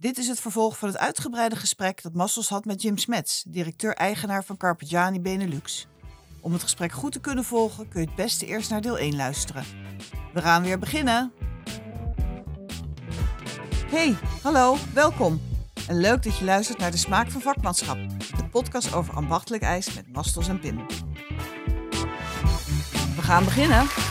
Dit is het vervolg van het uitgebreide gesprek dat Massos had met Jim Smets, directeur-eigenaar van Carpegiani Benelux. Om het gesprek goed te kunnen volgen kun je het beste eerst naar deel 1 luisteren. We gaan weer beginnen. Hey, hallo, welkom. En leuk dat je luistert naar De Smaak van Vakmanschap, de podcast over ambachtelijk ijs met Mastos en Pim. We gaan beginnen.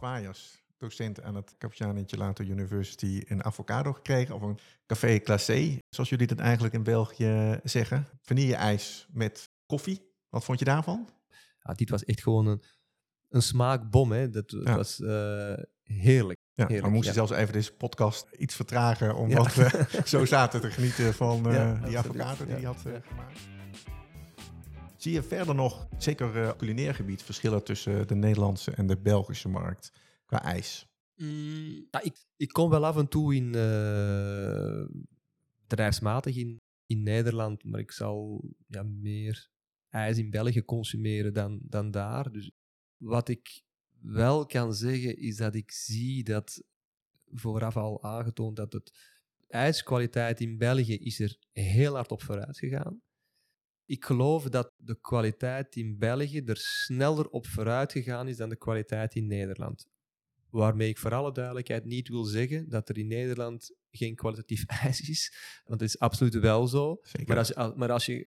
Waaiers, docent aan het Capitani Gelato University, een avocado gekregen. Of een café glacé, zoals jullie dat eigenlijk in België zeggen. Vanille-ijs met koffie. Wat vond je daarvan? Ja, dit was echt gewoon een, een smaakbom. Hè. Dat, Ja. was eh, heerlijk. Ja, Heerlijk, we moesten ja. zelfs even deze podcast iets vertragen, omdat we zo zaten te genieten van eh, Ja, die avocado die ja. hij had eh, Ja. gemaakt. Zie je verder nog, zeker eh culinair gebied, verschillen tussen de Nederlandse en de Belgische markt qua ijs? Mm, ja, ik, ik kom wel af en toe in eh, bedrijfsmatig in, in Nederland, maar ik zal ja, meer ijs in België consumeren dan, dan daar. Dus wat ik wel kan zeggen, is dat ik zie dat vooraf al aangetoond dat het ijskwaliteit in België is er heel hard op vooruit gegaan. Ik geloof dat de kwaliteit in België er sneller op vooruit gegaan is dan de kwaliteit in Nederland. Waarmee ik voor alle duidelijkheid niet wil zeggen dat er in Nederland geen kwalitatief ijs is. Want het is absoluut wel zo. Zeker. Maar als, je- maar als je.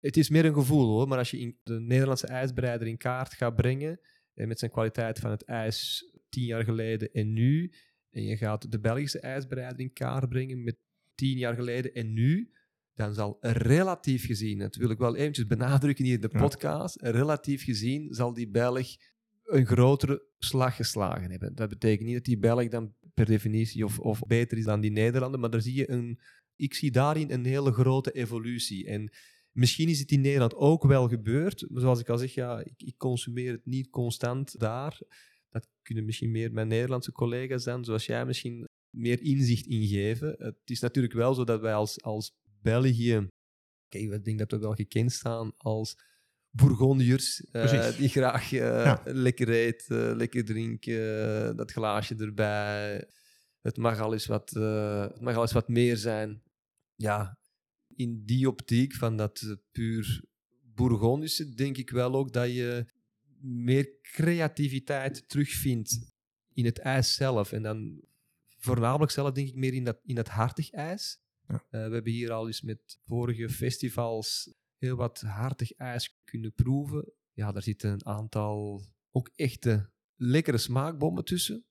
Het is meer een gevoel hoor. Maar als je de Nederlandse ijsbereider in kaart gaat brengen. eh, met zijn kwaliteit van het ijs tien jaar geleden en nu. En je gaat de Belgische ijsbereider in kaart brengen met tien jaar geleden en nu. Dan zal relatief gezien, dat wil ik wel eventjes benadrukken hier in de Ja. podcast. Relatief gezien zal die Belg een grotere slag geslagen hebben. Dat betekent niet dat die Belg dan per definitie of, of beter is dan die Nederlander, maar daar zie je een, ik zie daarin een hele grote evolutie. En misschien is het in Nederland ook wel gebeurd. Maar zoals ik al zeg, ja, ik, ik consumeer het niet constant daar. Dat kunnen misschien meer mijn Nederlandse collega's dan, zoals jij misschien meer inzicht ingeven. Het is natuurlijk wel zo dat wij als, als België, kijk, ik denk dat we wel gekend staan als Bourgondiërs, eh, die graag eh, Ja. lekker eten, lekker drinken, dat glaasje erbij. Het mag al eens wat, eh, het mag al eens wat meer zijn. Ja, in die optiek van dat eh, puur Bourgondische, denk ik wel ook dat je meer creativiteit terugvindt in het ijs zelf. En dan voornamelijk zelf denk ik meer in dat, in dat hartig ijs. Ja. Eh, we hebben hier al eens met vorige festivals heel wat hartig ijs kunnen proeven. Ja, daar zitten een aantal ook echte lekkere smaakbommen tussen.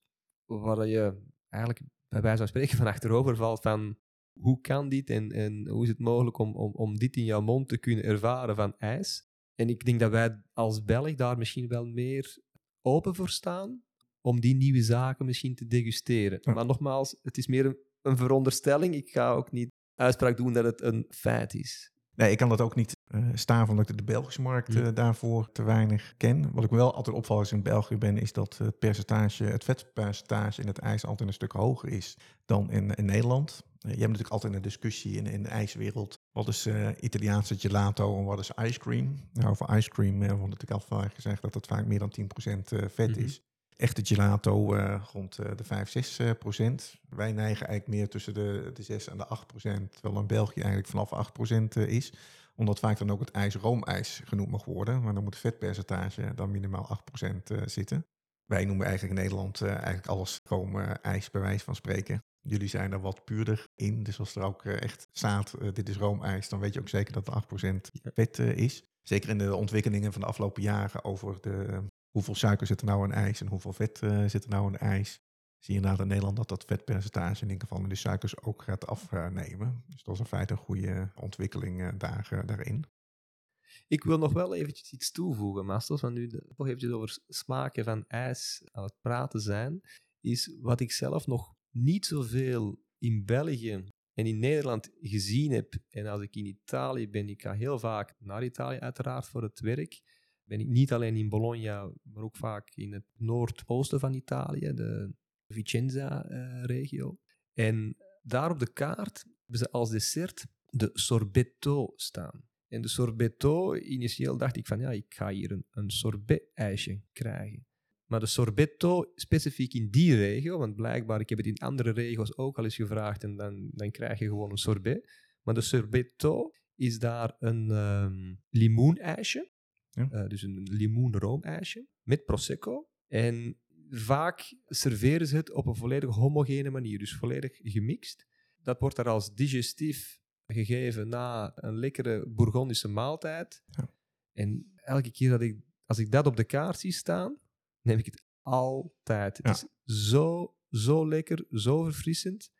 Waar je eigenlijk bij wijze van spreken van achterover valt van hoe kan dit en, en hoe is het mogelijk om, om, om dit in jouw mond te kunnen ervaren van ijs. En ik denk dat wij als Belg daar misschien wel meer open voor staan om die nieuwe zaken misschien te degusteren. Ja. Maar nogmaals, het is meer een, een veronderstelling. Ik ga ook niet uitspraak doen dat het een feit is. Nee, ik kan dat ook niet eh staan van dat ik de Belgische markt eh, daarvoor te weinig ken. Wat ik wel altijd opvalt als ik in België ben, is dat het percentage, het vetpercentage in het ijs altijd een stuk hoger is dan in, in Nederland. Eh, je hebt natuurlijk altijd een discussie in, in de ijswereld. Wat is Italiaanse gelato en wat is ice cream? Nou, over ice cream eh, wordt natuurlijk al vaak gezegd dat het vaak meer dan 10% eh, vet Mhm. is. Echte gelato eh, rond eh, de 5, 6 eh, procent. Wij neigen eigenlijk meer tussen de, de 6 en de 8 procent. Terwijl in België eigenlijk vanaf 8 procent eh, is. Omdat vaak dan ook het ijs roomijs genoemd mag worden. Maar dan moet het vetpercentage dan minimaal 8 procent zitten. Wij noemen eigenlijk in Nederland eigenlijk alles roomijs bij wijze van spreken. Jullie zijn er wat puurder in. Dus als er ook echt staat, dit is roomijs, dan weet je ook zeker dat het 8% vet is. Zeker in de ontwikkelingen van de afgelopen jaren over de, hoeveel suiker zit er nou in ijs en hoeveel vet eh, zit er nou in ijs. Zie je inderdaad in Nederland dat dat vetpercentage in ieder geval in de suikers ook gaat afnemen. Dus dat is in feite een goede ontwikkeling eh, daar, eh, daarin. Ik wil nog wel eventjes iets toevoegen, Masters, want nu toch eventjes over smaken van ijs aan het praten zijn, is wat ik zelf nog niet zoveel in België en in Nederland gezien heb. En als ik in Italië ben, ik ga heel vaak naar Italië uiteraard voor het werk. Ben ik niet alleen in Bologna, maar ook vaak in het noordoosten van Italië, de Vicenza-regio. en daar op de kaart hebben ze als dessert de sorbetto staan. En de sorbetto, initieel dacht ik van ja, ik ga hier een, een sorbet-ijsje krijgen. Maar de sorbetto, specifiek in die regio, want blijkbaar, ik heb het in andere regio's ook al eens gevraagd en dan, dan krijg je gewoon een sorbet. Maar de sorbetto is daar een um, limoenijsje, Ja. Eh, dus een limoenroomijsje, met prosecco. En vaak serveren ze het op een volledig homogene manier, dus volledig gemixt. Dat wordt daar als digestief gegeven na een lekkere Bourgondische maaltijd. Ja. En elke keer dat ik, als ik dat op de kaart zie staan, neem ik het altijd. Het is zo, zo lekker, zo verfrissend.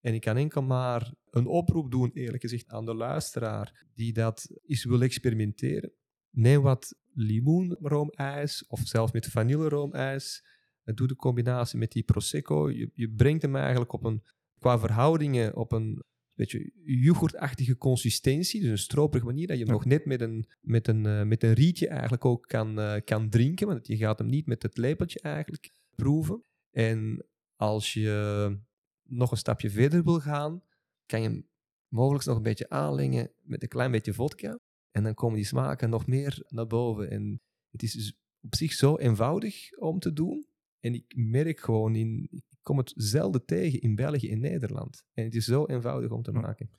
En ik kan enkel maar een oproep doen, eerlijk gezegd, aan de luisteraar die dat eens wil experimenteren. Neem wat limoenroomijs of zelfs met vanilleroomijs. Doe de combinatie met die prosecco. Je, je brengt hem eigenlijk op een, qua verhoudingen op een beetje yoghurtachtige consistentie. Dus een stroperige manier dat je hem Ja. nog net met een, met een, eh, met een rietje eigenlijk ook kan, eh, kan drinken. Want je gaat hem niet met het lepeltje eigenlijk proeven. En als je nog een stapje verder wil gaan, kan je hem mogelijk nog een beetje aanlengen met een klein beetje vodka. En dan komen die smaken nog meer naar boven. En het is dus op zich zo eenvoudig om te doen. En ik merk gewoon in, ik kom het zelden tegen in België en Nederland. En het is zo eenvoudig om te maken.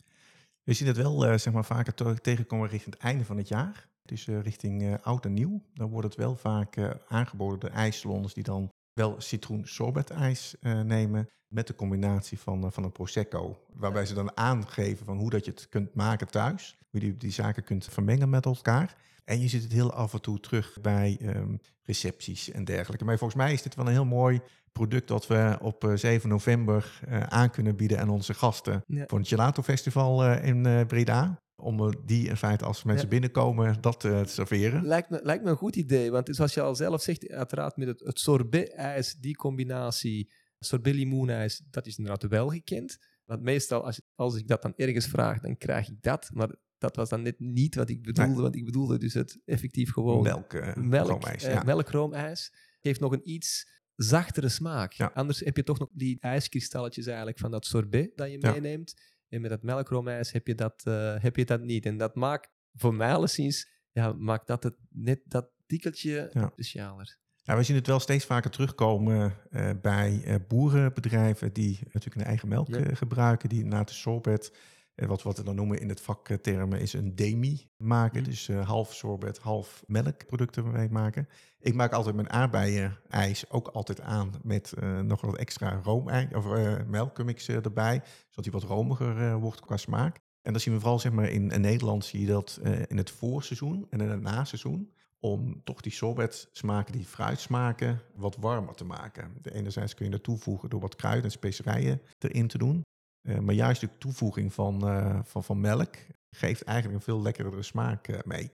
We zien het wel zeg maar, vaker te- tegenkomen richting het einde van het jaar. Dus eh, richting eh, oud en nieuw. Dan wordt het wel vaak eh, aangeboden door ijssalons die dan wel citroen sorbet ijs eh, nemen. Met de combinatie van, eh, van een prosecco. Waarbij ze dan aangeven van hoe dat je het kunt maken thuis. Hoe je die, die zaken kunt vermengen met elkaar. En je ziet het heel af en toe terug bij ehm, recepties en dergelijke. Maar volgens mij is dit wel een heel mooi product dat we op eh, 7 november eh, aan kunnen bieden aan onze gasten Ja. voor het Gelato Festival in Breda. Om eh, die in feite als mensen Ja. binnenkomen dat eh, te serveren. Lijkt me, lijkt me een goed idee, want zoals je al zelf zegt, uiteraard met het, het sorbet-ijs, die combinatie, sorbet-limoenijs, dat is inderdaad wel gekend. Want meestal, als, als ik dat dan ergens vraag, dan krijg ik dat. Maar dat was dan net niet wat ik bedoelde, Nee. want ik bedoelde dus het effectief gewoon Melk, eh, melk, roomijs, eh, ja. melkroomijs. Geeft nog een iets zachtere smaak. Ja. Anders heb je toch nog die ijskristalletjes eigenlijk van dat sorbet dat je meeneemt. En met dat melkroomijs heb je dat, eh, heb je dat niet. En dat maakt voor mij alleszins, ja, maakt dat het net dat tikkeltje Ja. specialer. Ja, we zien het wel steeds vaker terugkomen eh, bij eh, boerenbedrijven die natuurlijk een eigen melk Ja. gebruiken. Die na de sorbet, wat, wat we dan noemen in het vaktermen, is een demi maken. Mhm. Dus eh, half sorbet, half melkproducten mee maken. Ik maak altijd mijn aardbeien-ijs ook altijd aan met eh, nog wat extra roomijs of eh melkmix eh, erbij. Zodat hij wat romiger eh, wordt qua smaak. En dan zien we vooral zeg maar, in, in Nederland zie je dat eh, in het voorseizoen en in het naseizoen om toch die sorbet smaken, die fruitsmaken, wat warmer te maken. De enerzijds kun je dat toevoegen door wat kruiden en specerijen erin te doen. Eh, maar juist de toevoeging van, eh, van, van melk geeft eigenlijk een veel lekkerdere smaak eh, mee.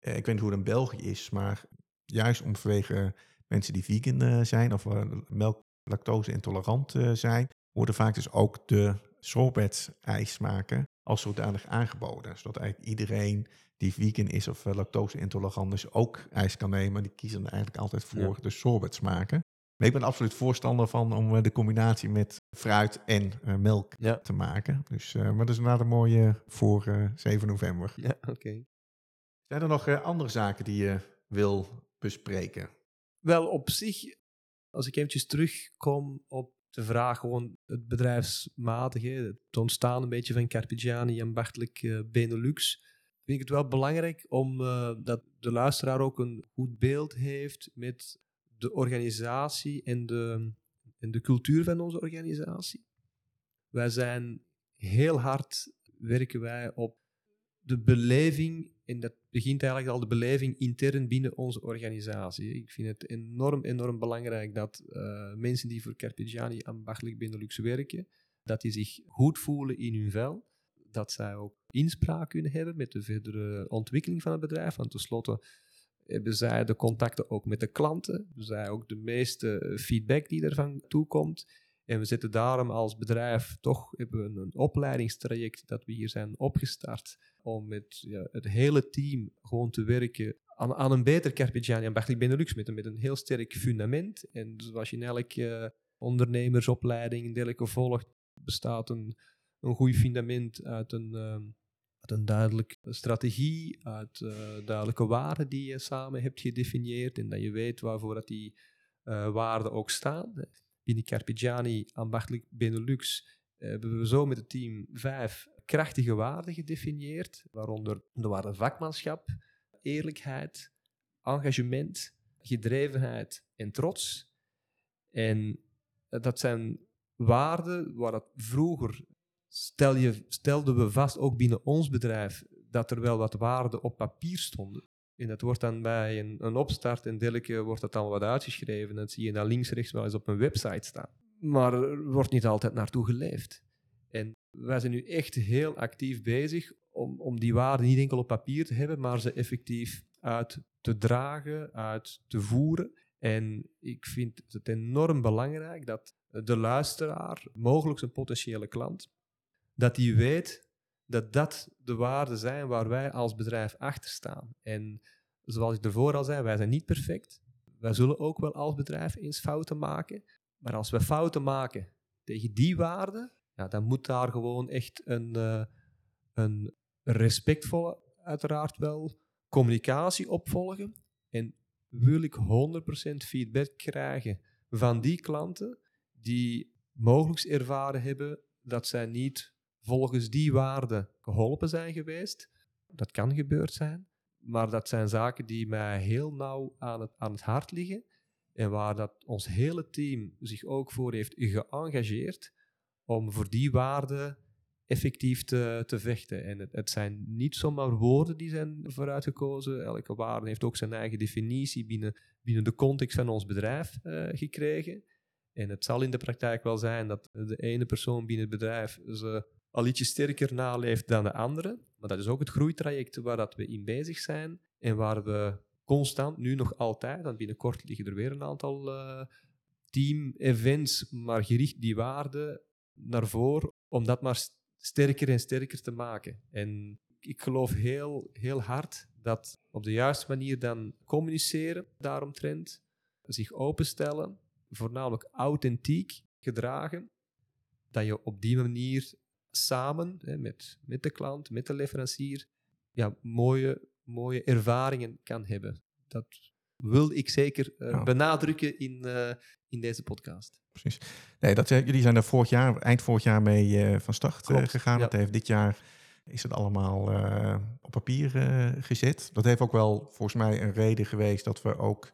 Ik weet niet hoe het in België is, maar juist om vanwege mensen die vegan zijn of melk lactose intolerant zijn, worden vaak dus ook de sorbet ijsmaken als zodanig aangeboden. Zodat eigenlijk iedereen die vegan is of lactose intolerant is ook ijs kan nemen. Die kiezen er eigenlijk altijd voor ja. de sorbet smaken. Maar ik ben absoluut voorstander van om uh, de combinatie met fruit en uh, melk ja. te maken. Dus, uh, maar dat is inderdaad een mooie voor 7 november. Ja, oké. Okay. Zijn er nog uh, andere zaken die je wil bespreken? Wel, op zich, als ik eventjes terugkom op de vraag gewoon het bedrijfsmatige, het ontstaan een beetje van Carpigiani en Bartelijk uh, Benelux, vind ik het wel belangrijk om uh, dat de luisteraar ook een goed beeld heeft met de organisatie en de, en de cultuur van onze organisatie. Wij zijn heel hard, werken wij op de beleving, en dat begint eigenlijk al de beleving intern binnen onze organisatie. Ik vind het enorm, enorm belangrijk dat uh, mensen die voor Carpigiani ambachtelijk Benelux werken, dat die zich goed voelen in hun vel, dat zij ook inspraak kunnen hebben met de verdere ontwikkeling van het bedrijf, want tenslotte hebben zij de contacten ook met de klanten, hebben zij ook de meeste feedback die ervan toekomt. En we zitten daarom als bedrijf toch hebben we een opleidingstraject dat we hier zijn opgestart om met ja, het hele team gewoon te werken aan, aan een beter Carpigiani en Bartelijk Benelux met een, met een heel sterk fundament. En zoals je in elke uh, ondernemersopleiding en dergelijke volgt, bestaat een, een goed fundament uit een, uh, uit een duidelijke strategie, uit uh, duidelijke waarden die je samen hebt gedefinieerd en dat je weet waarvoor dat die uh, waarden ook staan. Binnen Carpigiani, ambachtelijk Benelux, hebben we zo met het team vijf krachtige waarden gedefinieerd, waaronder de waarde vakmanschap, eerlijkheid, engagement, gedrevenheid en trots. En dat zijn waarden waar dat vroeger stel je, stelden we vast, ook binnen ons bedrijf, dat er wel wat waarden op papier stonden. En dat wordt dan bij een, een opstart en dergelijke wordt dat dan wat uitgeschreven. Dat zie je dan links, rechts wel eens op een website staan. Maar er wordt niet altijd naartoe geleefd. En wij zijn nu echt heel actief bezig om, om die waarden niet enkel op papier te hebben, maar ze effectief uit te dragen, uit te voeren. En ik vind het enorm belangrijk dat de luisteraar, mogelijk zijn potentiële klant, dat die weet dat dat de waarden zijn waar wij als bedrijf achter staan. En zoals ik ervoor al zei, wij zijn niet perfect. Wij zullen ook wel als bedrijf eens fouten maken. Maar als we fouten maken tegen die waarden, ja, dan moet daar gewoon echt een, uh, een respectvolle, uiteraard wel, communicatie opvolgen. En wil ik 100% feedback krijgen van die klanten die mogelijk ervaren hebben dat zij niet volgens die waarden geholpen zijn geweest. Dat kan gebeurd zijn, maar dat zijn zaken die mij heel nauw aan het, aan het hart liggen en waar dat ons hele team zich ook voor heeft geëngageerd om voor die waarden effectief te, te vechten. En het, zijn niet zomaar woorden die zijn vooruitgekozen. Elke waarde heeft ook zijn eigen definitie binnen, binnen de context van ons bedrijf uh, gekregen. En het zal in de praktijk wel zijn dat de ene persoon binnen het bedrijf ze al ietsje sterker naleeft dan de andere. Maar dat is ook het groeitraject waar dat we in bezig zijn en waar we constant, nu nog altijd, want binnenkort liggen er weer een aantal uh, team-events, maar gericht die waarden naar voren, om dat maar sterker en sterker te maken. En ik geloof heel, heel hard dat op de juiste manier dan communiceren daaromtrent, zich openstellen, voornamelijk authentiek gedragen, dat je op die manier samen hè, met, met de klant, met de leverancier, ja, mooie, mooie ervaringen kan hebben. Dat wil ik zeker uh, benadrukken in, uh, in deze podcast. Precies. Nee, dat, uh, jullie zijn er vorig jaar, eind vorig jaar mee van start gegaan. Ja. Dat heeft dit jaar is het allemaal op papier gezet. Dat heeft ook wel volgens mij een reden geweest dat we ook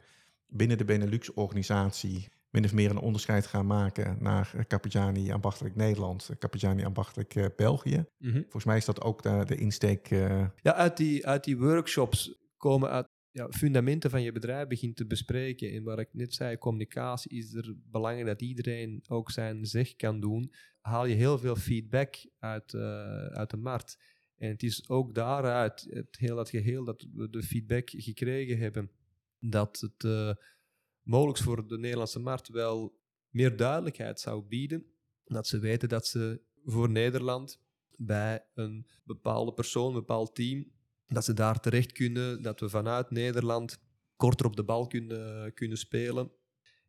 binnen de Benelux-organisatie min of meer een onderscheid gaan maken naar Capitani ambachtelijk Nederland, Capitani ambachtelijk uh, België. Mm -hmm. Volgens mij is dat ook de, de insteek. Ja, uit die, uit die workshops komen uit ja, fundamenten van je bedrijf begint te bespreken. En waar ik net zei, communicatie is er belangrijk dat iedereen ook zijn zeg kan doen. Haal je heel veel feedback uit, uh, uit de markt. En het is ook daaruit, het heel dat geheel, dat we de feedback gekregen hebben, dat het mogelijk voor de Nederlandse markt wel meer duidelijkheid zou bieden. Dat ze weten dat ze voor Nederland bij een bepaalde persoon, een bepaald team, dat ze daar terecht kunnen, dat we vanuit Nederland korter op de bal kunnen, kunnen spelen.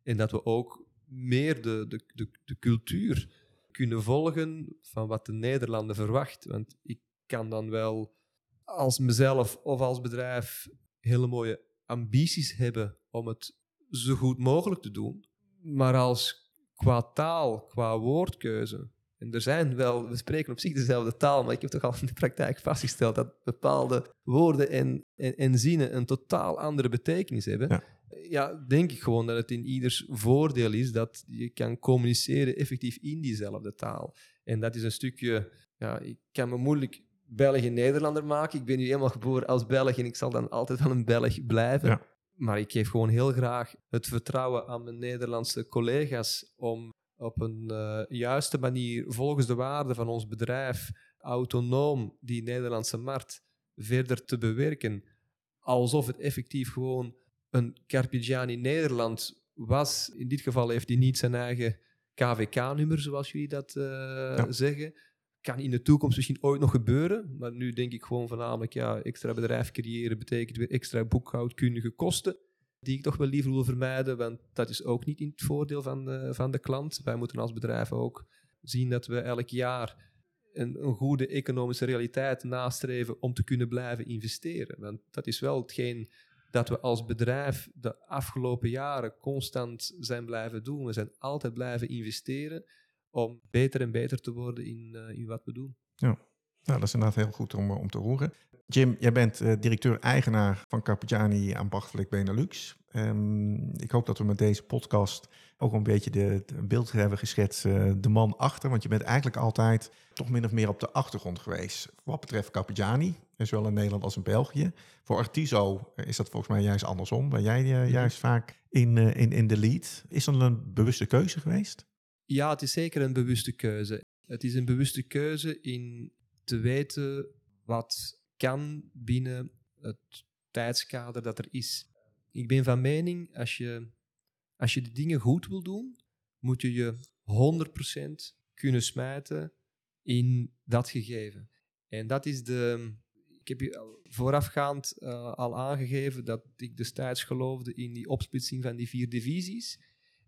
En dat we ook meer de, de, de, de cultuur kunnen volgen van wat de Nederlander verwacht. Want ik kan dan wel als mezelf of als bedrijf hele mooie ambities hebben om het zo goed mogelijk te doen. Maar als qua taal, qua woordkeuze. En er zijn wel, we spreken op zich dezelfde taal, maar ik heb toch al in de praktijk vastgesteld dat bepaalde woorden en, en, en zinnen een totaal andere betekenis hebben. Ja. ja. denk ik gewoon dat het in ieders voordeel is dat je kan communiceren effectief in diezelfde taal. En dat is een stukje, ja, ik kan me moeilijk Belg en Nederlander maken. Ik ben nu helemaal geboren als Belg en ik zal dan altijd wel een Belg blijven. Ja. Maar ik geef gewoon heel graag het vertrouwen aan mijn Nederlandse collega's om op een uh, juiste manier, volgens de waarden van ons bedrijf, autonoom die Nederlandse markt verder te bewerken. Alsof het effectief gewoon een Carpigiani Nederland was. In dit geval heeft hij niet zijn eigen KVK-nummer, zoals jullie dat uh, zeggen kan in de toekomst misschien ooit nog gebeuren. Maar nu denk ik gewoon voornamelijk, ja, extra bedrijf creëren betekent weer extra boekhoudkundige kosten. Die ik toch wel liever wil vermijden, want dat is ook niet in het voordeel van de, van de klant. Wij moeten als bedrijf ook zien dat we elk jaar een, een goede economische realiteit nastreven om te kunnen blijven investeren. Want dat is wel hetgeen dat we als bedrijf de afgelopen jaren constant zijn blijven doen. We zijn altijd blijven investeren om beter en beter te worden in, uh, in wat we doen. Ja, nou, dat is inderdaad heel goed om, om te horen. Jim, jij bent uh, directeur-eigenaar van Carpigiani Ambachtelijk Benelux. Um, ik hoop dat we met deze podcast ook een beetje de, de beeld hebben geschetst, uh, de man achter. Want je bent eigenlijk altijd toch min of meer op de achtergrond geweest. Wat betreft Carpigiani, zowel in Nederland als in België. Voor Artiso is dat volgens mij juist andersom. Ben jij uh, juist vaak in, in, in de lead. Is dat een bewuste keuze geweest? Ja, het is zeker een bewuste keuze. Het is een bewuste keuze in te weten wat kan binnen het tijdskader dat er is. Ik ben van mening, als je, als je de dingen goed wil doen, moet je je 100% kunnen smijten in dat gegeven. En dat is de. Ik heb je voorafgaand uh, al aangegeven dat ik destijds geloofde in die opsplitsing van die vier divisies.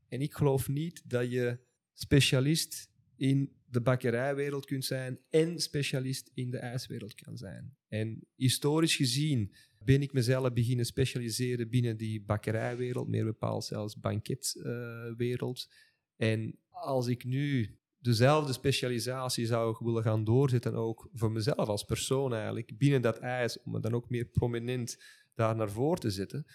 En ik geloof niet dat je specialist in de bakkerijwereld kunt zijn en specialist in de ijswereld kan zijn. En historisch gezien ben ik mezelf beginnen specialiseren binnen die bakkerijwereld, meer bepaald zelfs banketwereld. En als ik nu dezelfde specialisatie zou willen gaan doorzetten, ook voor mezelf als persoon eigenlijk, binnen dat ijs, om me dan ook meer prominent daar naar voren te zetten,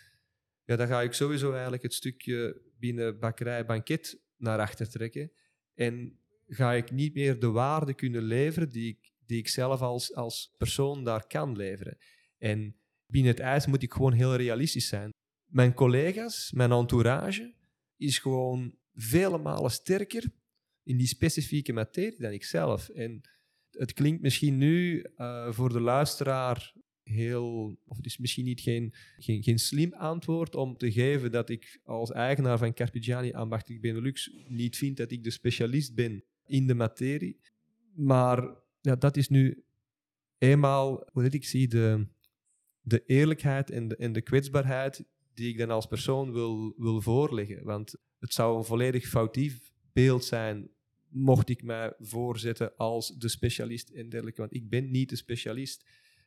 ja, dan ga ik sowieso eigenlijk het stukje binnen bakkerij banket naar achter trekken. En ga ik niet meer de waarde kunnen leveren die ik, die ik zelf als, als persoon daar kan leveren. En binnen het ijs moet ik gewoon heel realistisch zijn. Mijn collega's, mijn entourage, is gewoon vele malen sterker in die specifieke materie dan ik zelf. En het klinkt misschien nu uh, voor de luisteraar heel, of het is misschien niet geen, geen, geen slim antwoord om te geven dat ik als eigenaar van Carpigiani Ambachtelijk Benelux niet vind dat ik de specialist ben in de materie. Maar ja, dat is nu eenmaal, hoe ik zie, de, de eerlijkheid en de, en de kwetsbaarheid die ik dan als persoon wil, wil voorleggen. Want het zou een volledig foutief beeld zijn mocht ik mij voorzetten als de specialist en dergelijke. Want ik ben niet de specialist.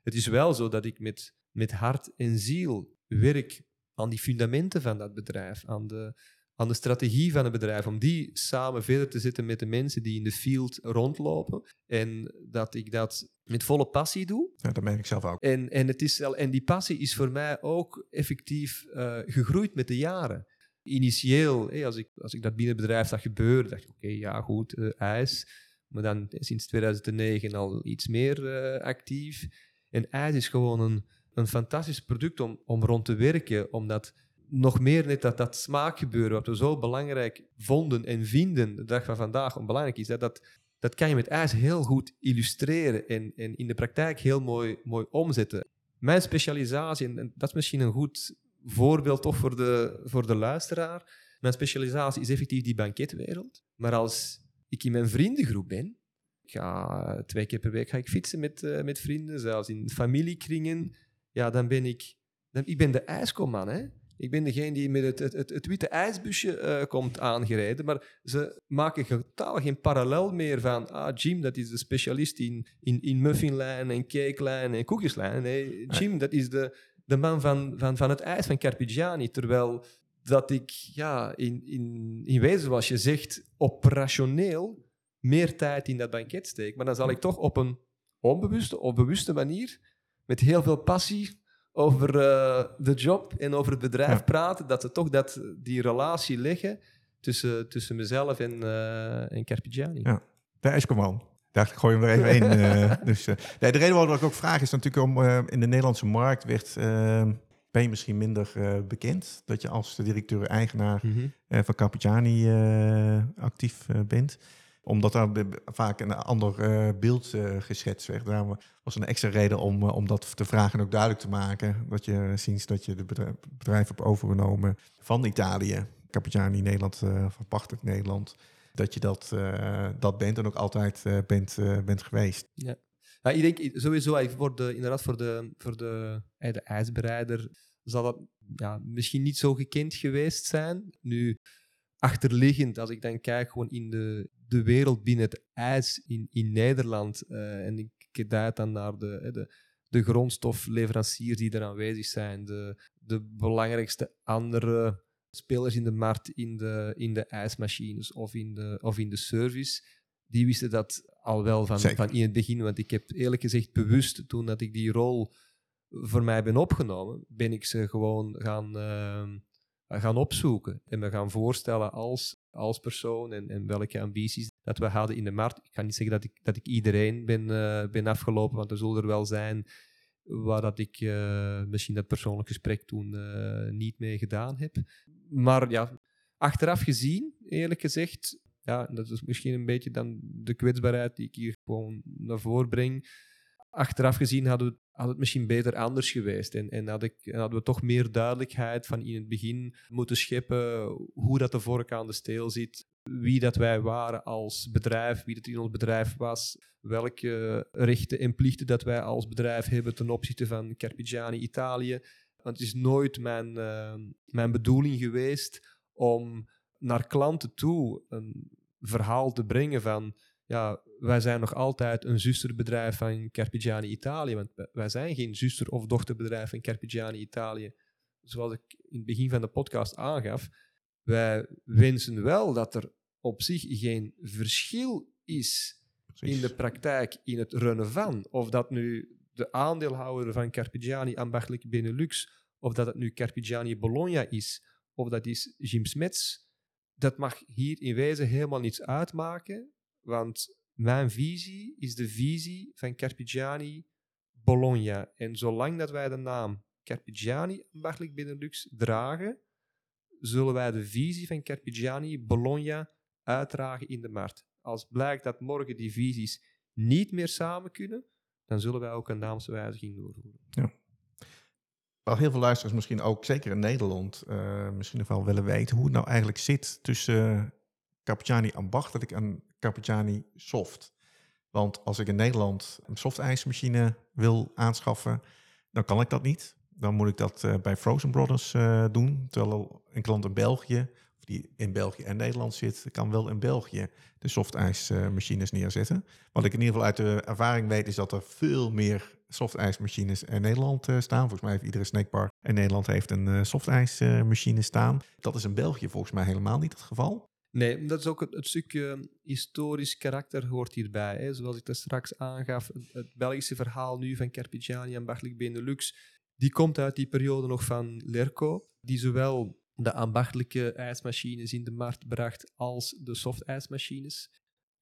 Het is wel zo dat ik met, met hart en ziel werk aan die fundamenten van dat bedrijf, aan de, aan de strategie van het bedrijf, om die samen verder te zetten met de mensen die in de field rondlopen. En dat ik dat met volle passie doe. Ja, dat merk ik zelf ook. En, en, het is, en die passie is voor mij ook effectief uh, gegroeid met de jaren. Initieel, als, ik, als ik dat binnen het bedrijf zag gebeuren, dacht ik, oké, okay, ja goed, uh, ijs. Maar dan sinds 2009 al iets meer uh, actief. En ijs is gewoon een, een fantastisch product om, om rond te werken, omdat nog meer net dat, dat smaakgebeuren, wat we zo belangrijk vonden en vinden de dag van vandaag, onbelangrijk is, dat, dat, dat kan je met ijs heel goed illustreren en, en in de praktijk heel mooi, mooi omzetten. Mijn specialisatie, en dat is misschien een goed voorbeeld toch voor de, voor de luisteraar, mijn specialisatie is effectief die banketwereld. Maar als ik in mijn vriendengroep ben, ga twee keer per week ga ik fietsen met, uh, met vrienden, zelfs in familiekringen, ja, dan ben ik, dan, ik ben de ijskomman, hè. Ik ben degene die met het, het, het, witte ijsbusje uh, komt aangereden. Maar ze maken totaal geen parallel meer van... Ah, Jim, dat is de specialist in, in, in muffinlijn en cakelijn en koekjeslijn. Nee, Jim, dat is de, de man van, van, van het ijs van Carpigiani. Terwijl dat ik ja, in, in, in wezen, zoals je zegt, operationeel meer tijd in dat banket steek. Maar dan zal ik toch op een onbewuste of bewuste manier, met heel veel passie over uh, de job en over het bedrijf praten, dat ze toch dat, die relatie leggen tussen, tussen mezelf en, uh, en Carpigiani. Ja, daar is gewoon. Dacht ik, gooi hem er even in. Uh, dus, nee, de reden waarom ik ook vraag is natuurlijk om in de Nederlandse markt werd, ben je misschien minder bekend dat je als directeur-eigenaar mm -hmm. van Carpigiani actief bent omdat daar vaak een ander uh, beeld uh, geschetst werd. Daarom was een extra reden om, uh, om dat te vragen en ook duidelijk te maken. Dat je ziet dat je de bedrijf, bedrijf hebt overgenomen van Italië. Capitani Nederland, verpachtelijk Nederland. Dat je dat, dat bent en ook altijd bent, bent geweest. Ja. ja, ik denk sowieso voor de, inderdaad voor de, voor de, de ijsbereider zal dat ja, misschien niet zo gekend geweest zijn. Nu, achterliggend, als ik dan kijk gewoon in de de wereld binnen het ijs in, in Nederland. eh, en ik kijk daar dan naar de, de, de grondstofleveranciers die er aanwezig zijn, de, de belangrijkste andere spelers in de markt, in de, in de ijsmachines of in de, of in de service, die wisten dat al wel van, Zeker. van in het begin. Want ik heb eerlijk gezegd bewust, toen dat ik die rol voor mij ben opgenomen, ben ik ze gewoon gaan, ehm, gaan opzoeken en me gaan voorstellen als, als persoon en, en welke ambities dat we hadden in de markt. Ik kan niet zeggen dat ik, dat ik iedereen ben, eh, ben afgelopen, want er zullen er wel zijn waar dat ik eh, misschien dat persoonlijk gesprek toen eh, niet mee gedaan heb. Maar ja, achteraf gezien, eerlijk gezegd, ja, dat is misschien een beetje dan de kwetsbaarheid die ik hier gewoon naar voren breng. Achteraf gezien hadden we, had het misschien beter anders geweest. En, en had ik, en hadden we toch meer duidelijkheid van in het begin moeten scheppen hoe dat de vork aan de steel zit. Wie dat wij waren als bedrijf, wie dat in ons bedrijf was, welke rechten en plichten dat wij als bedrijf hebben ten opzichte van Carpigiani Italië. Want het is nooit mijn, eh, mijn bedoeling geweest om naar klanten toe een verhaal te brengen van ja, wij zijn nog altijd een zusterbedrijf van Carpigiani Italië, want wij- zijn geen zuster- of dochterbedrijf van Carpigiani Italië. Zoals ik in het begin van de podcast aangaf, wij wensen wel dat er op zich geen verschil is Precies. in de praktijk in het runnen van. Of dat nu de aandeelhouder van Carpigiani ambachtelijk Benelux, of dat het nu Carpigiani Bologna is, of dat is Jim Smets, dat mag hier in wezen helemaal niets uitmaken, want mijn visie is de visie van Carpigiani Bologna. En zolang dat wij de naam Carpigiani ambachtelijk Benelux dragen, zullen wij de visie van Carpigiani Bologna uitdragen in de markt. Als blijkt dat morgen die visies niet meer samen kunnen, dan zullen wij ook een naamswijziging doorvoeren. Wel heel veel luisteraars misschien ook, zeker in Nederland, eh, misschien nog wel willen weten hoe het nou eigenlijk zit tussen uh, Carpigiani ambachtelijk en Carpigiani soft. Want als ik in Nederland een softijsmachine wil aanschaffen, dan kan ik dat niet. Dan moet ik dat uh, bij Frozen Brothers uh, doen. Terwijl een klant in België, of die in België en Nederland zit, kan wel in België de softijsmachines neerzetten. Wat ik in ieder geval uit de ervaring weet, is dat er veel meer softijsmachines in Nederland uh, staan. Volgens mij heeft iedere snackbar in Nederland heeft een softijsmachine staan. Dat is in België volgens mij helemaal niet het geval. Nee, dat is ook het, stukje historisch karakter hoort hierbij. Hè. Zoals ik dat straks aangaf, het, Belgische verhaal nu van Carpigiani en Benelux, die komt uit die periode nog van Lerco, die zowel de ambachtelijke ijsmachines in de markt bracht als de softijsmachines.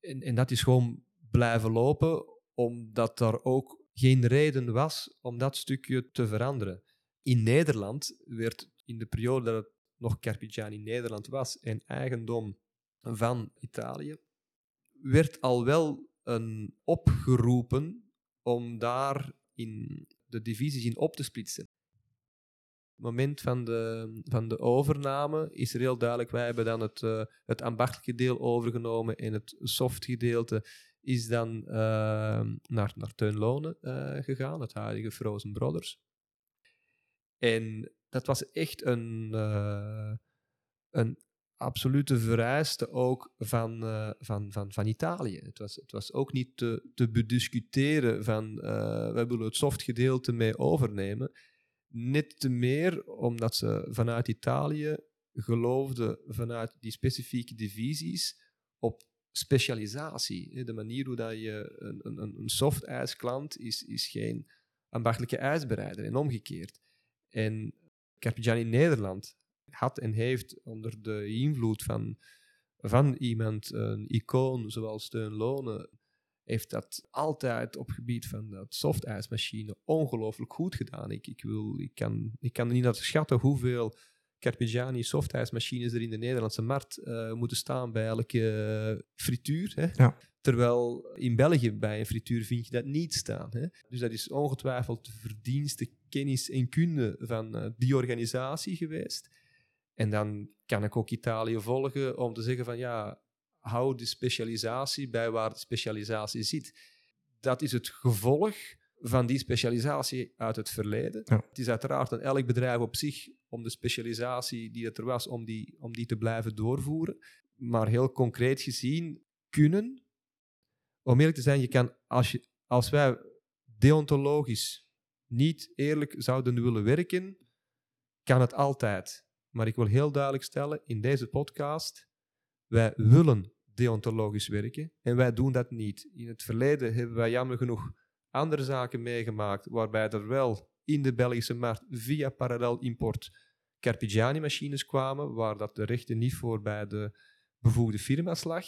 En, en dat is gewoon blijven lopen, omdat er ook geen reden was om dat stukje te veranderen. In Nederland werd in de periode dat het nog Carpigiani Nederland was en eigendom van Italië, werd al wel een opgeroepen om daar in de divisies in op te splitsen. Op het moment van de, van de overname is er heel duidelijk, wij hebben dan het, uh, het ambachtelijke deel overgenomen en het soft gedeelte is dan uh, naar, naar Teun Lonen uh, gegaan, het huidige Frozen Brothers. En dat was echt een, uh, een absolute vereiste ook van, uh, van, van, van Italië. Het was, het was ook niet te, te bediscuteren van uh, we willen het softgedeelte mee overnemen. Net te meer omdat ze vanuit Italië geloofden vanuit die specifieke divisies op specialisatie. De manier hoe dat je een, een, een soft ijsklant is, is geen ambachtelijke ijsbereider en omgekeerd. En Carpigiani in Nederland had en heeft onder de invloed van, van iemand, een icoon zoals Steun Lonen, heeft dat altijd op gebied van dat softijsmachine ongelooflijk goed gedaan. Ik, ik, wil, ik, kan, ik kan niet schatten hoeveel Carpigiani softijsmachines er in de Nederlandse markt uh, moeten staan bij elke uh, frituur. Hè? Ja. Terwijl in België bij een frituur vind je dat niet staan. Hè? Dus dat is ongetwijfeld de verdienste, kennis en kunde van uh, die organisatie geweest. En dan kan ik ook Italië volgen om te zeggen van ja, hou de specialisatie bij waar de specialisatie zit. Dat is het gevolg van die specialisatie uit het verleden. Ja. Het is uiteraard aan elk bedrijf op zich om de specialisatie die het er was, om die, om die te blijven doorvoeren. Maar heel concreet gezien kunnen. Om eerlijk te zijn, je kan, als, je, als wij deontologisch niet eerlijk zouden willen werken, kan het altijd. Maar ik wil heel duidelijk stellen in deze podcast, wij willen deontologisch werken en wij doen dat niet. In het verleden hebben wij jammer genoeg andere zaken meegemaakt waarbij er wel in de Belgische markt via parallel import Carpigiani-machines kwamen, waar dat de rechten niet voor bij de bevoegde firma's lag.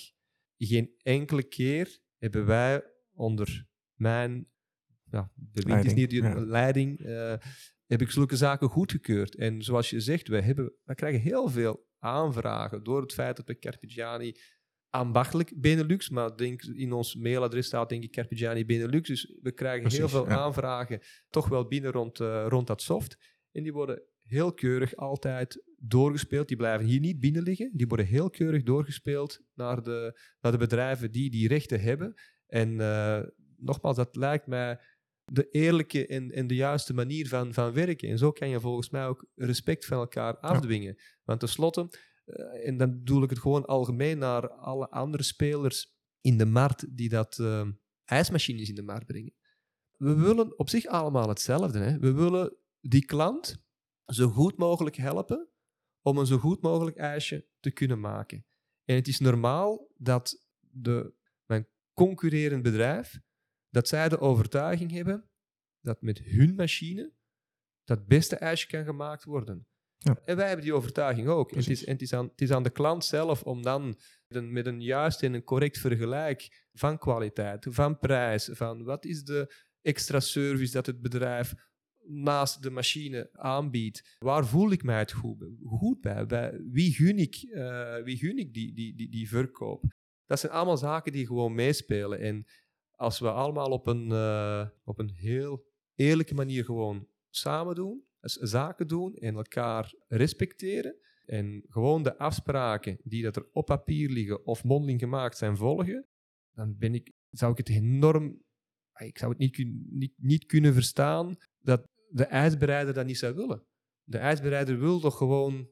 Geen enkele keer hebben wij onder mijn ja, de wind is niet ja. leiding, eh, heb ik zulke zaken goedgekeurd. En zoals je zegt, wij, hebben, wij krijgen heel veel aanvragen door het feit dat we Carpigiani ambachtelijk Benelux, maar denk, in ons mailadres staat denk ik Carpigiani Benelux, dus we krijgen heel veel ja. aanvragen toch wel binnen rond, eh, rond dat soft. En die worden heel keurig altijd doorgespeeld. Die blijven hier niet binnen liggen. Die worden heel keurig doorgespeeld naar de, naar de bedrijven die die rechten hebben. En eh, nogmaals, dat lijkt mij de eerlijke en, en de juiste manier van, van werken. En zo kan je volgens mij ook respect van elkaar afdwingen. Want tenslotte, eh, en dan bedoel ik het gewoon algemeen naar alle andere spelers in de markt die dat eh, ijsmachines in de markt brengen. We willen op zich allemaal hetzelfde. Hè? We willen die klant zo goed mogelijk helpen om een zo goed mogelijk ijsje te kunnen maken. En het is normaal dat de, mijn concurrerend bedrijf, dat zij de overtuiging hebben dat met hun machine dat beste ijsje kan gemaakt worden. Ja. En wij hebben die overtuiging ook. En het, is, en het, is aan, het is aan de klant zelf om dan met een, met een juist en een correct vergelijk van kwaliteit, van prijs, van wat is de extra service dat het bedrijf naast de machine aanbiedt. Waar voel ik mij het goed, goed bij? bij wie gun ik, eh, wie gun ik die, die, die, die verkoop? Dat zijn allemaal zaken die gewoon meespelen. En als we allemaal op een, eh, op een heel eerlijke manier gewoon samen doen, zaken doen en elkaar respecteren en gewoon de afspraken die dat er op papier liggen of mondeling gemaakt zijn volgen, dan ben ik, zou ik het enorm... Ik zou het niet, niet, niet kunnen verstaan dat de ijsbereider dat niet zou willen. De ijsbereider wil toch gewoon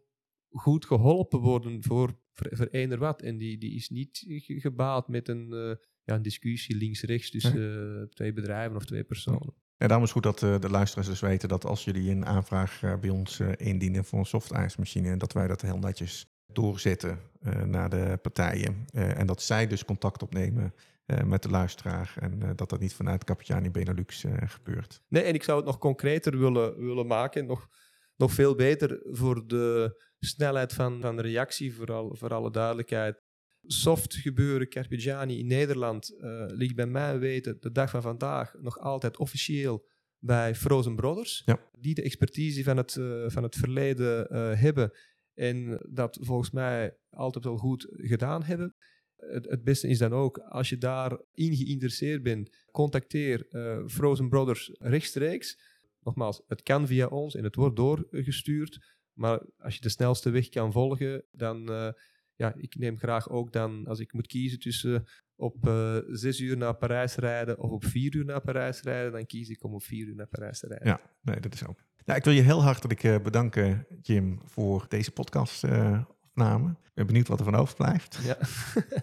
goed geholpen worden voor, voor, voor wat. En die, die is niet ge- gebaat met een, eh, ja, een discussie links-rechts tussen eh, twee bedrijven of twee personen. Ja, daarom is het goed dat eh, de luisteraars dus weten dat als jullie een aanvraag eh, bij ons eh, indienen voor een softijsmachine, dat wij dat heel netjes doorzetten eh, naar de partijen. Eh, en dat zij dus contact opnemen eh, met de luisteraar en eh, dat dat niet vanuit Capitani Benelux eh, gebeurt. Nee, en ik zou het nog concreter willen, willen maken. Nog, nog veel beter voor de snelheid van, van reactie, voor, al, voor alle duidelijkheid. Soft gebeuren Carpigiani in Nederland eh, ligt bij mij weten de dag van vandaag nog altijd officieel bij Frozen Brothers. Ja. Die de expertise van het, eh, van het verleden eh, hebben en dat volgens mij altijd wel goed gedaan hebben. Het, het beste is dan ook, als je daarin geïnteresseerd bent, contacteer Frozen Brothers rechtstreeks. Nogmaals, het kan via ons en het wordt doorgestuurd. Maar als je de snelste weg kan volgen, dan ja, ik neem graag ook dan, als ik moet kiezen tussen op uh, zes uur naar Parijs rijden of op vier uur naar Parijs rijden, dan kies ik om op vier uur naar Parijs te rijden. Ja, nee, dat is ook. Nou, ik wil je heel hartelijk uh, bedanken, Jim, voor deze podcastopname. ik ben benieuwd wat er van overblijft. Ja.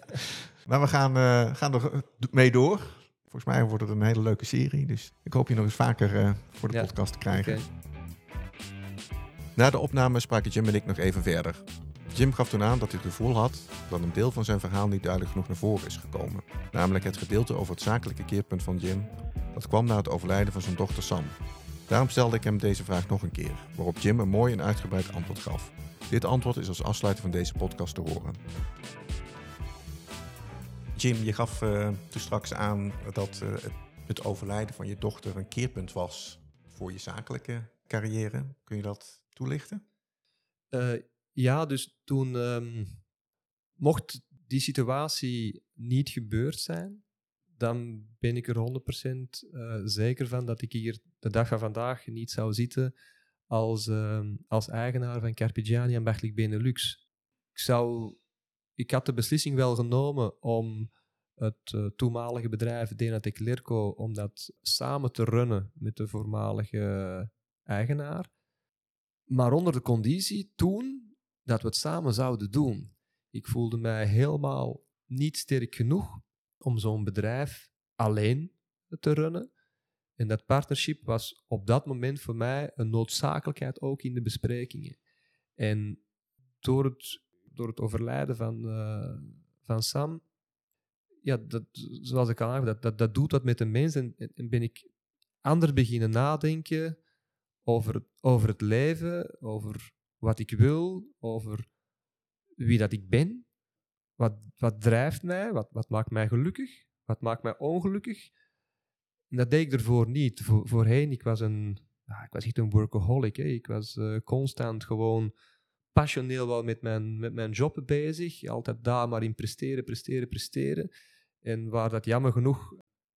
maar we gaan, uh, gaan er mee door. Volgens mij wordt het een hele leuke serie. Dus ik hoop je nog eens vaker uh, voor de ja. podcast te krijgen. Okay. Na de opname spraken Jim en ik nog even verder. Jim gaf toen aan dat hij het gevoel had dat een deel van zijn verhaal niet duidelijk genoeg naar voren is gekomen. Namelijk het gedeelte over het zakelijke keerpunt van Jim. Dat kwam na het overlijden van zijn dochter Sam. Daarom stelde ik hem deze vraag nog een keer, waarop Jim een mooi en uitgebreid antwoord gaf. Dit antwoord is als afsluiter van deze podcast te horen. Jim, je gaf uh, toen straks aan dat uh, het, het overlijden van je dochter een keerpunt was voor je zakelijke carrière. Kun je dat toelichten? Uh, ja, dus toen um, mocht die situatie niet gebeurd zijn, dan ben ik er 100% uh, zeker van dat ik hier de dag van vandaag niet zou zitten als, uh, als eigenaar van Carpigiani en Benelux. Ik, zou, ik had de beslissing wel genomen om het uh, toenmalige bedrijf Denatec Lerco om dat samen te runnen met de voormalige eigenaar. Maar onder de conditie toen dat we het samen zouden doen. Ik voelde mij helemaal niet sterk genoeg om zo'n bedrijf alleen te runnen. En dat partnership was op dat moment voor mij een noodzakelijkheid ook in de besprekingen. En door het, door het overlijden van, uh, van Sam, ja, dat, zoals ik al aangaf, dat, dat, dat doet wat met de mens. En, en ben ik anders beginnen nadenken over, over het leven, over wat ik wil, over wie dat ik ben. Wat, wat drijft mij? Wat, wat maakt mij gelukkig? Wat maakt mij ongelukkig? En dat deed ik ervoor niet. Voor, voorheen, ik was, een, ik was echt een workaholic. Hè. Ik was uh, constant gewoon passioneel wel met mijn, met mijn job bezig. Altijd daar maar in presteren, presteren, presteren. En waar dat jammer genoeg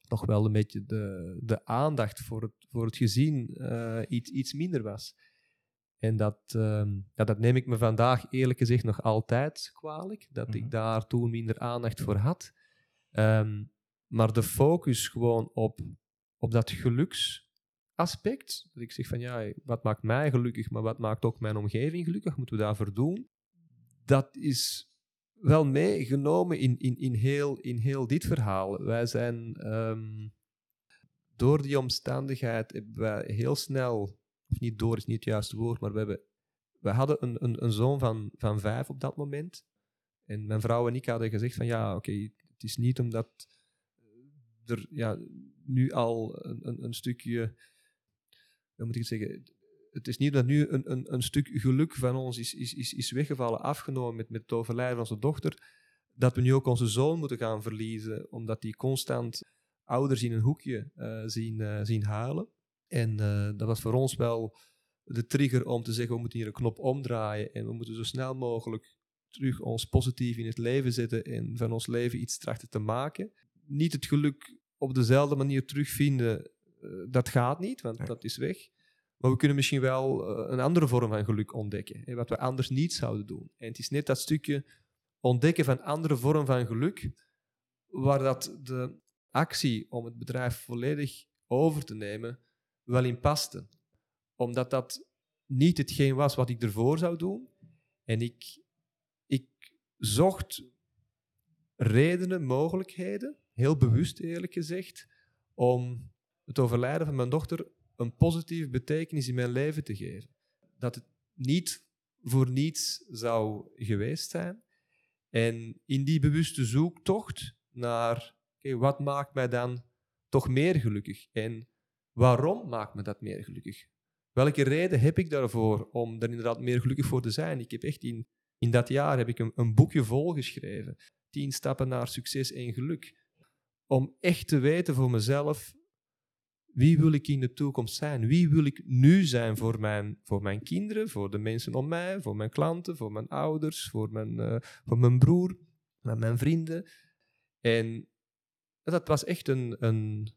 nog wel een beetje de, de aandacht voor het, voor het gezin uh, iets, iets minder was. En dat, um, ja, dat neem ik me vandaag eerlijk gezegd nog altijd kwalijk, dat ik mhm. daar toen minder aandacht voor had. Um, maar de focus gewoon op, op dat geluksaspect, dat ik zeg van ja, wat maakt mij gelukkig, maar wat maakt ook mijn omgeving gelukkig, moeten we daarvoor doen, dat is wel meegenomen in, in, in, heel, in heel dit verhaal. Wij zijn um, door die omstandigheid hebben wij heel snel, of niet door is niet het juiste woord, maar we, hebben, we hadden een, een, een zoon van, van vijf op dat moment. En mijn vrouw en ik hadden gezegd van ja, oké, het is niet omdat er ja, nu al een, een, een stukje, hoe moet ik het zeggen, het is niet dat nu een, een, een stuk geluk van ons is, is, is, is weggevallen, afgenomen met, met het overlijden van onze dochter, dat we nu ook onze zoon moeten gaan verliezen, omdat die constant ouders in een hoekje uh, zien, uh, zien huilen. En uh, dat was voor ons wel de trigger om te zeggen, we moeten hier een knop omdraaien en we moeten zo snel mogelijk terug ons positief in het leven zetten en van ons leven iets trachten te maken. Niet het geluk op dezelfde manier terugvinden, dat gaat niet, want dat is weg. Maar we kunnen misschien wel uh, een andere vorm van geluk ontdekken, hè, wat we anders niet zouden doen. En het is net dat stukje ontdekken van andere vorm van geluk, waar dat de actie om het bedrijf volledig over te nemen wel in paste. Omdat dat niet hetgeen was wat ik ervoor zou doen. En ik, ik zocht redenen, mogelijkheden, heel bewust eerlijk gezegd, om het overlijden van mijn dochter een positieve betekenis in mijn leven te geven. Dat het niet voor niets zou geweest zijn. En in die bewuste zoektocht naar wat maakt mij dan toch meer gelukkig en waarom maakt me dat meer gelukkig? Welke reden heb ik daarvoor om er inderdaad meer gelukkig voor te zijn? Ik heb echt in, in dat jaar heb ik een, een boekje volgeschreven. Tien stappen naar succes en geluk. Om echt te weten voor mezelf wie wil ik in de toekomst zijn? Wie wil ik nu zijn voor mijn, voor mijn kinderen, voor de mensen om mij, voor mijn klanten, voor mijn ouders, voor mijn, uh, voor mijn broer, mijn vrienden? En dat was echt een, een,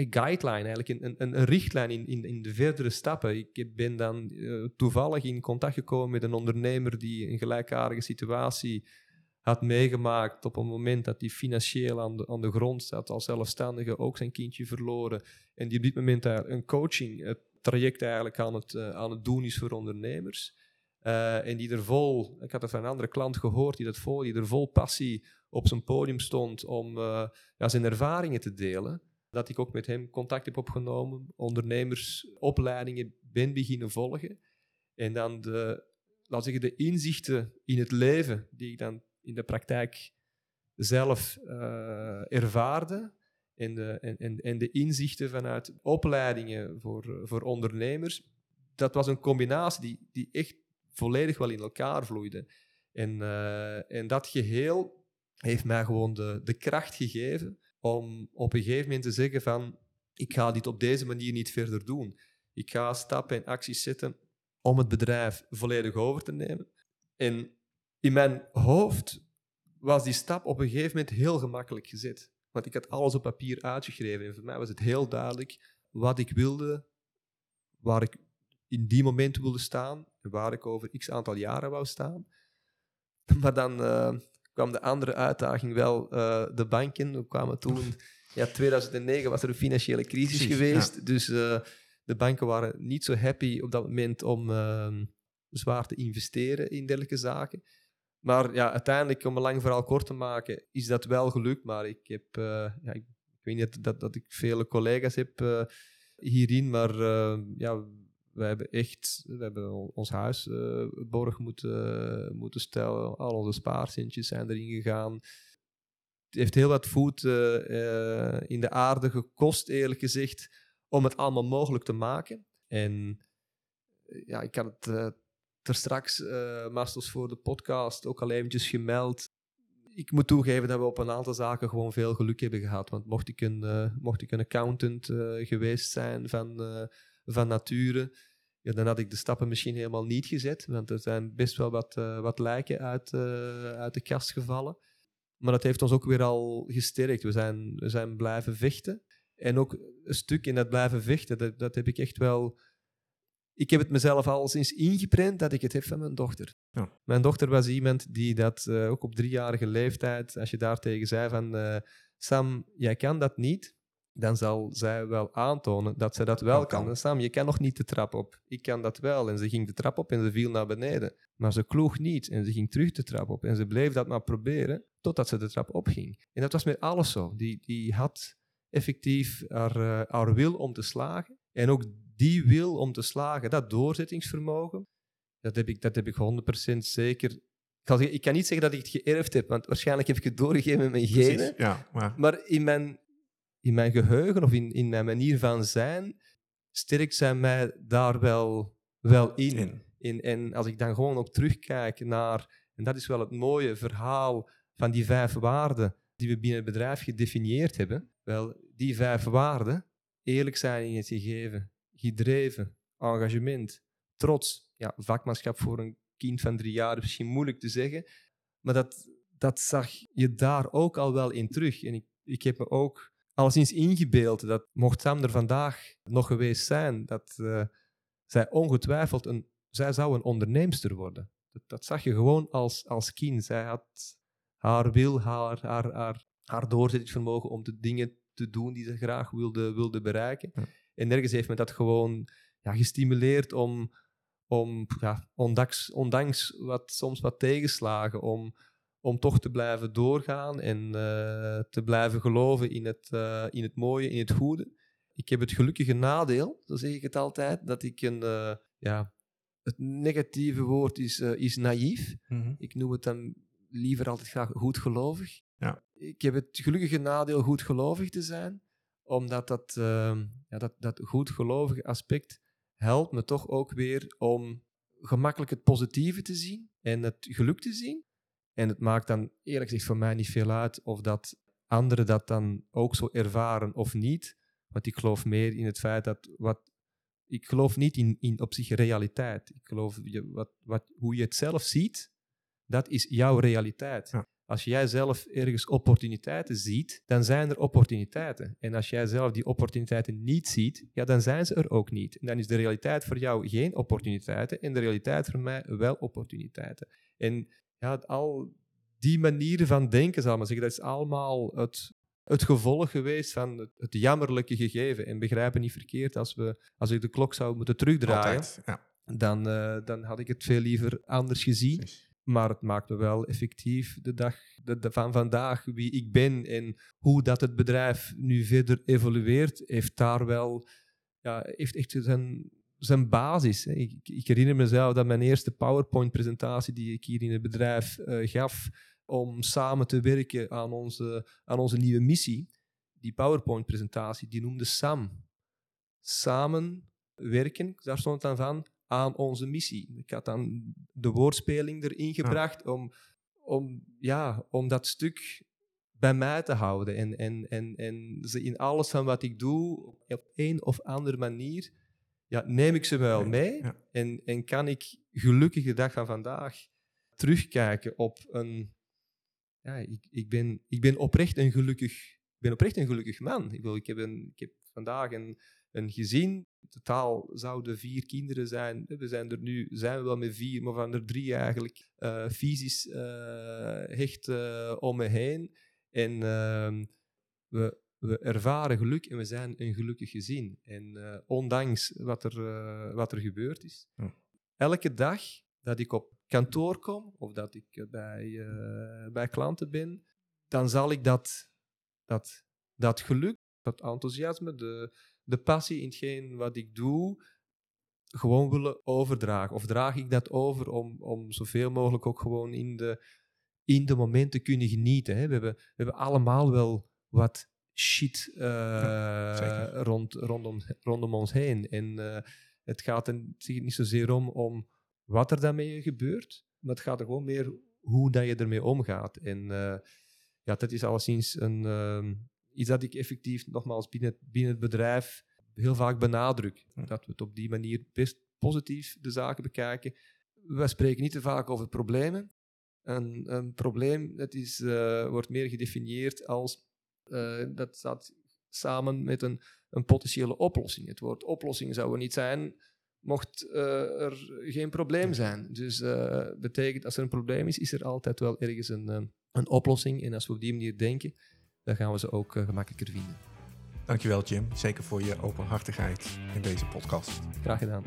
een guideline, eigenlijk een, een, richtlijn in, in, de verdere stappen. Ik ben dan uh, toevallig in contact gekomen met een ondernemer die een gelijkaardige situatie had meegemaakt op een moment dat hij financieel aan de, grond zat, als zelfstandige ook zijn kindje verloren. En die op dit moment een coaching het traject eigenlijk aan het, uh, aan het doen is voor ondernemers. En die er vol, ik had het van een andere klant gehoord, die, dat vol, die er vol passie op zijn podium stond om ja, zijn ervaringen te delen. Dat ik ook met hem contact heb opgenomen, ondernemersopleidingen ben beginnen volgen. En dan de, laat zeggen, de inzichten in het leven die ik dan in de praktijk zelf uh, ervaarde. En de, de inzichten vanuit opleidingen voor, voor ondernemers. Dat was een combinatie die, die echt volledig wel in elkaar vloeide. En, uh, en dat geheel heeft mij gewoon de, de kracht gegeven om op een gegeven moment te zeggen van ik ga dit op deze manier niet verder doen. Ik ga stappen en acties zetten om het bedrijf volledig over te nemen. En in mijn hoofd was die stap op een gegeven moment heel gemakkelijk gezet. Want ik had alles op papier uitgeschreven. En voor mij was het heel duidelijk wat ik wilde, waar ik in die moment wilde staan waar ik over x aantal jaren wou staan. Maar dan uh, kwam de andere uitdaging wel uh, de banken. We kwamen toen, ja, 2009 was er een financiële crisis geweest. Dus uh, de banken waren niet zo happy op dat moment om zwaar te investeren in dergelijke zaken. Maar ja, uiteindelijk, om een lang verhaal kort te maken, is dat wel gelukt. Maar ik heb, eh, ja, ik, ik weet niet dat, dat ik vele collega's heb hierin, maar ja, we hebben echt we hebben ons huis borg moeten, moeten stellen. Al onze spaarcentjes zijn erin gegaan. Het heeft heel wat voet in de aarde gekost, eerlijk gezegd, om het allemaal mogelijk te maken. En ja, ik had het er straks, uh, voor de podcast, ook al eventjes gemeld. Ik moet toegeven dat we op een aantal zaken gewoon veel geluk hebben gehad. Want mocht ik een, uh, mocht ik een accountant uh, geweest zijn van, van nature, ja, dan had ik de stappen misschien helemaal niet gezet. Want er zijn best wel wat, wat lijken uit, uit de kast gevallen. Maar dat heeft ons ook weer al gesterkt. We zijn, we zijn blijven vechten. En ook een stuk in dat blijven vechten, dat, dat heb ik echt wel ik heb het mezelf al sinds ingeprent dat ik het heb van mijn dochter. Ja. Mijn dochter was iemand die dat uh, ook op driejarige leeftijd, als je daar tegen zei van Sam, jij kan dat niet, dan zal zij wel aantonen dat zij dat wel kan. Sam, je kan nog niet de trap op. Ik kan dat wel. En ze ging de trap op en ze viel naar beneden. Maar ze kloog niet en ze ging terug de trap op. En ze bleef dat maar proberen totdat ze de trap opging. En dat was met alles zo. Die, die had effectief haar, uh, haar wil om te slagen. En ook die wil om te slagen, dat doorzettingsvermogen, dat heb ik, dat heb ik 100% zeker. Ik kan, ik kan niet zeggen dat ik het geërfd heb, want waarschijnlijk heb ik het doorgegeven met mijn genen. Ja, maar... maar in mijn, in mijn geheugen of in, in mijn manier van zijn, sterk zijn mij daar wel, wel in. in. in. En als ik dan gewoon ook terugkijk naar, en dat is wel het mooie verhaal van die vijf waarden die we binnen het bedrijf gedefinieerd hebben. Wel, die vijf waarden, eerlijk zijn in het gegeven, gedreven, engagement, trots. Ja, vakmanschap voor een kind van drie jaar is misschien moeilijk te zeggen, maar dat, dat zag je daar ook al wel in terug. En ik, ik heb me ook alleszins ingebeeld dat, mocht Sam er vandaag nog geweest zijn, dat uh, zij ongetwijfeld een, zij zou een onderneemster worden. Dat, dat, zag je gewoon als, als kind. Zij had haar wil, haar, haar, haar, haar doorzettingsvermogen om de dingen te doen die ze graag wilde, wilde bereiken. En ergens heeft me dat gewoon ja, gestimuleerd om, om ja, ondanks, ondanks wat, soms wat tegenslagen, om, om toch te blijven doorgaan en uh, te blijven geloven in het, uh, in het mooie, in het goede. Ik heb het gelukkige nadeel, zo zeg ik het altijd, dat ik een, uh, ja, het negatieve woord is, is naïef. Mm -hmm. Ik noem het dan liever altijd graag goedgelovig. Ja. Ik heb het gelukkige nadeel goedgelovig te zijn omdat dat, ja, dat, dat goedgelovige aspect helpt me toch ook weer om gemakkelijk het positieve te zien en het geluk te zien. En het maakt dan eerlijk gezegd voor mij niet veel uit of dat anderen dat dan ook zo ervaren of niet. Want ik geloof meer in het feit dat wat. Ik geloof niet in, in op zich realiteit. Ik geloof je, wat, wat, hoe je het zelf ziet, dat is jouw realiteit. Ja. Als jij zelf ergens opportuniteiten ziet, dan zijn er opportuniteiten. En als jij zelf die opportuniteiten niet ziet, ja, dan zijn ze er ook niet. En dan is de realiteit voor jou geen opportuniteiten en de realiteit voor mij wel opportuniteiten. En ja, al die manieren van denken, zal ik maar zeggen, dat is allemaal het, het gevolg geweest van het, het jammerlijke gegeven. En begrijpen niet verkeerd, als, we, als ik de klok zou moeten terugdraaien, Altijd, ja. dan, uh, dan had ik het veel liever anders gezien. Precies. Maar het maakt me wel effectief de dag de, de, van vandaag, wie ik ben en hoe dat het bedrijf nu verder evolueert, heeft daar wel ja, heeft echt zijn, zijn basis. Ik, ik, herinner mezelf dat mijn eerste PowerPoint-presentatie die ik hier in het bedrijf uh, gaf om samen te werken aan onze, aan onze nieuwe missie, die PowerPoint-presentatie, die noemde SAM. Samen werken, daar stond het dan van, aan onze missie. Ik had dan de woordspeling erin gebracht om, om, ja, om dat stuk bij mij te houden. En, en, en, en ze in alles van wat ik doe, op een of andere manier, ja, neem ik ze wel mee. En, en kan ik gelukkige dag van vandaag terugkijken op een... Ja, ik, ik, ben, ik ben oprecht een gelukkig... Ik ben oprecht een gelukkig man. Ik, wil, ik, heb, een, ik heb vandaag een, een gezin. Totaal zouden vier kinderen zijn. We zijn er nu zijn we wel met vier, maar van er drie eigenlijk uh, fysisch uh, hecht uh, om me heen. En ehm, we, we ervaren geluk en we zijn een gelukkig gezin. En ondanks wat er, wat er gebeurd is, elke dag dat ik op kantoor kom of dat ik eh, bij, eh, bij klanten ben, dan zal ik dat, dat, dat geluk, dat enthousiasme, de, de passie in hetgeen wat ik doe, gewoon willen overdragen. Of draag ik dat over om, om zoveel mogelijk ook gewoon in de, in de moment te kunnen genieten. Hè? We, hebben, we hebben allemaal wel wat shit uh, rond, rondom, rondom ons heen. En uh, het gaat er niet zozeer om, om wat er daarmee gebeurt, maar het gaat er gewoon meer hoe dat je ermee omgaat. En uh, ja, dat is alleszins een, uh, iets dat ik effectief, nogmaals, binnen, binnen het bedrijf heel vaak benadruk. Dat we het op die manier best positief de zaken bekijken. We spreken niet te vaak over problemen. Een, een probleem dat is, wordt meer gedefinieerd als uh, dat staat samen met een, een potentiële oplossing. Het woord oplossing zou er niet zijn mocht uh, er geen probleem zijn. Dus uh, betekent als er een probleem is, is er altijd wel ergens een, een oplossing. En als we op die manier denken, dan gaan we ze ook uh, gemakkelijker vinden. Dankjewel Jim, zeker voor je openhartigheid in deze podcast. Graag gedaan.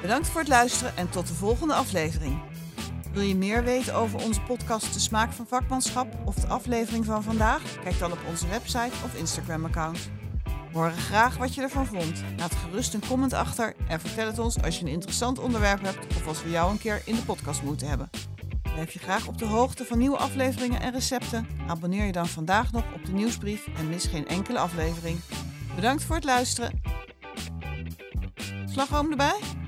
Bedankt voor het luisteren en tot de volgende aflevering. Wil je meer weten over onze podcast De Smaak van Vakmanschap of de aflevering van vandaag? Kijk dan op onze website of Instagram-account. Horen graag wat je ervan vond. Laat gerust een comment achter en vertel het ons als je een interessant onderwerp hebt of als we jou een keer in de podcast moeten hebben. Blijf je graag op de hoogte van nieuwe afleveringen en recepten? Abonneer je dan vandaag nog op de nieuwsbrief en mis geen enkele aflevering. Bedankt voor het luisteren. Slagroom erbij?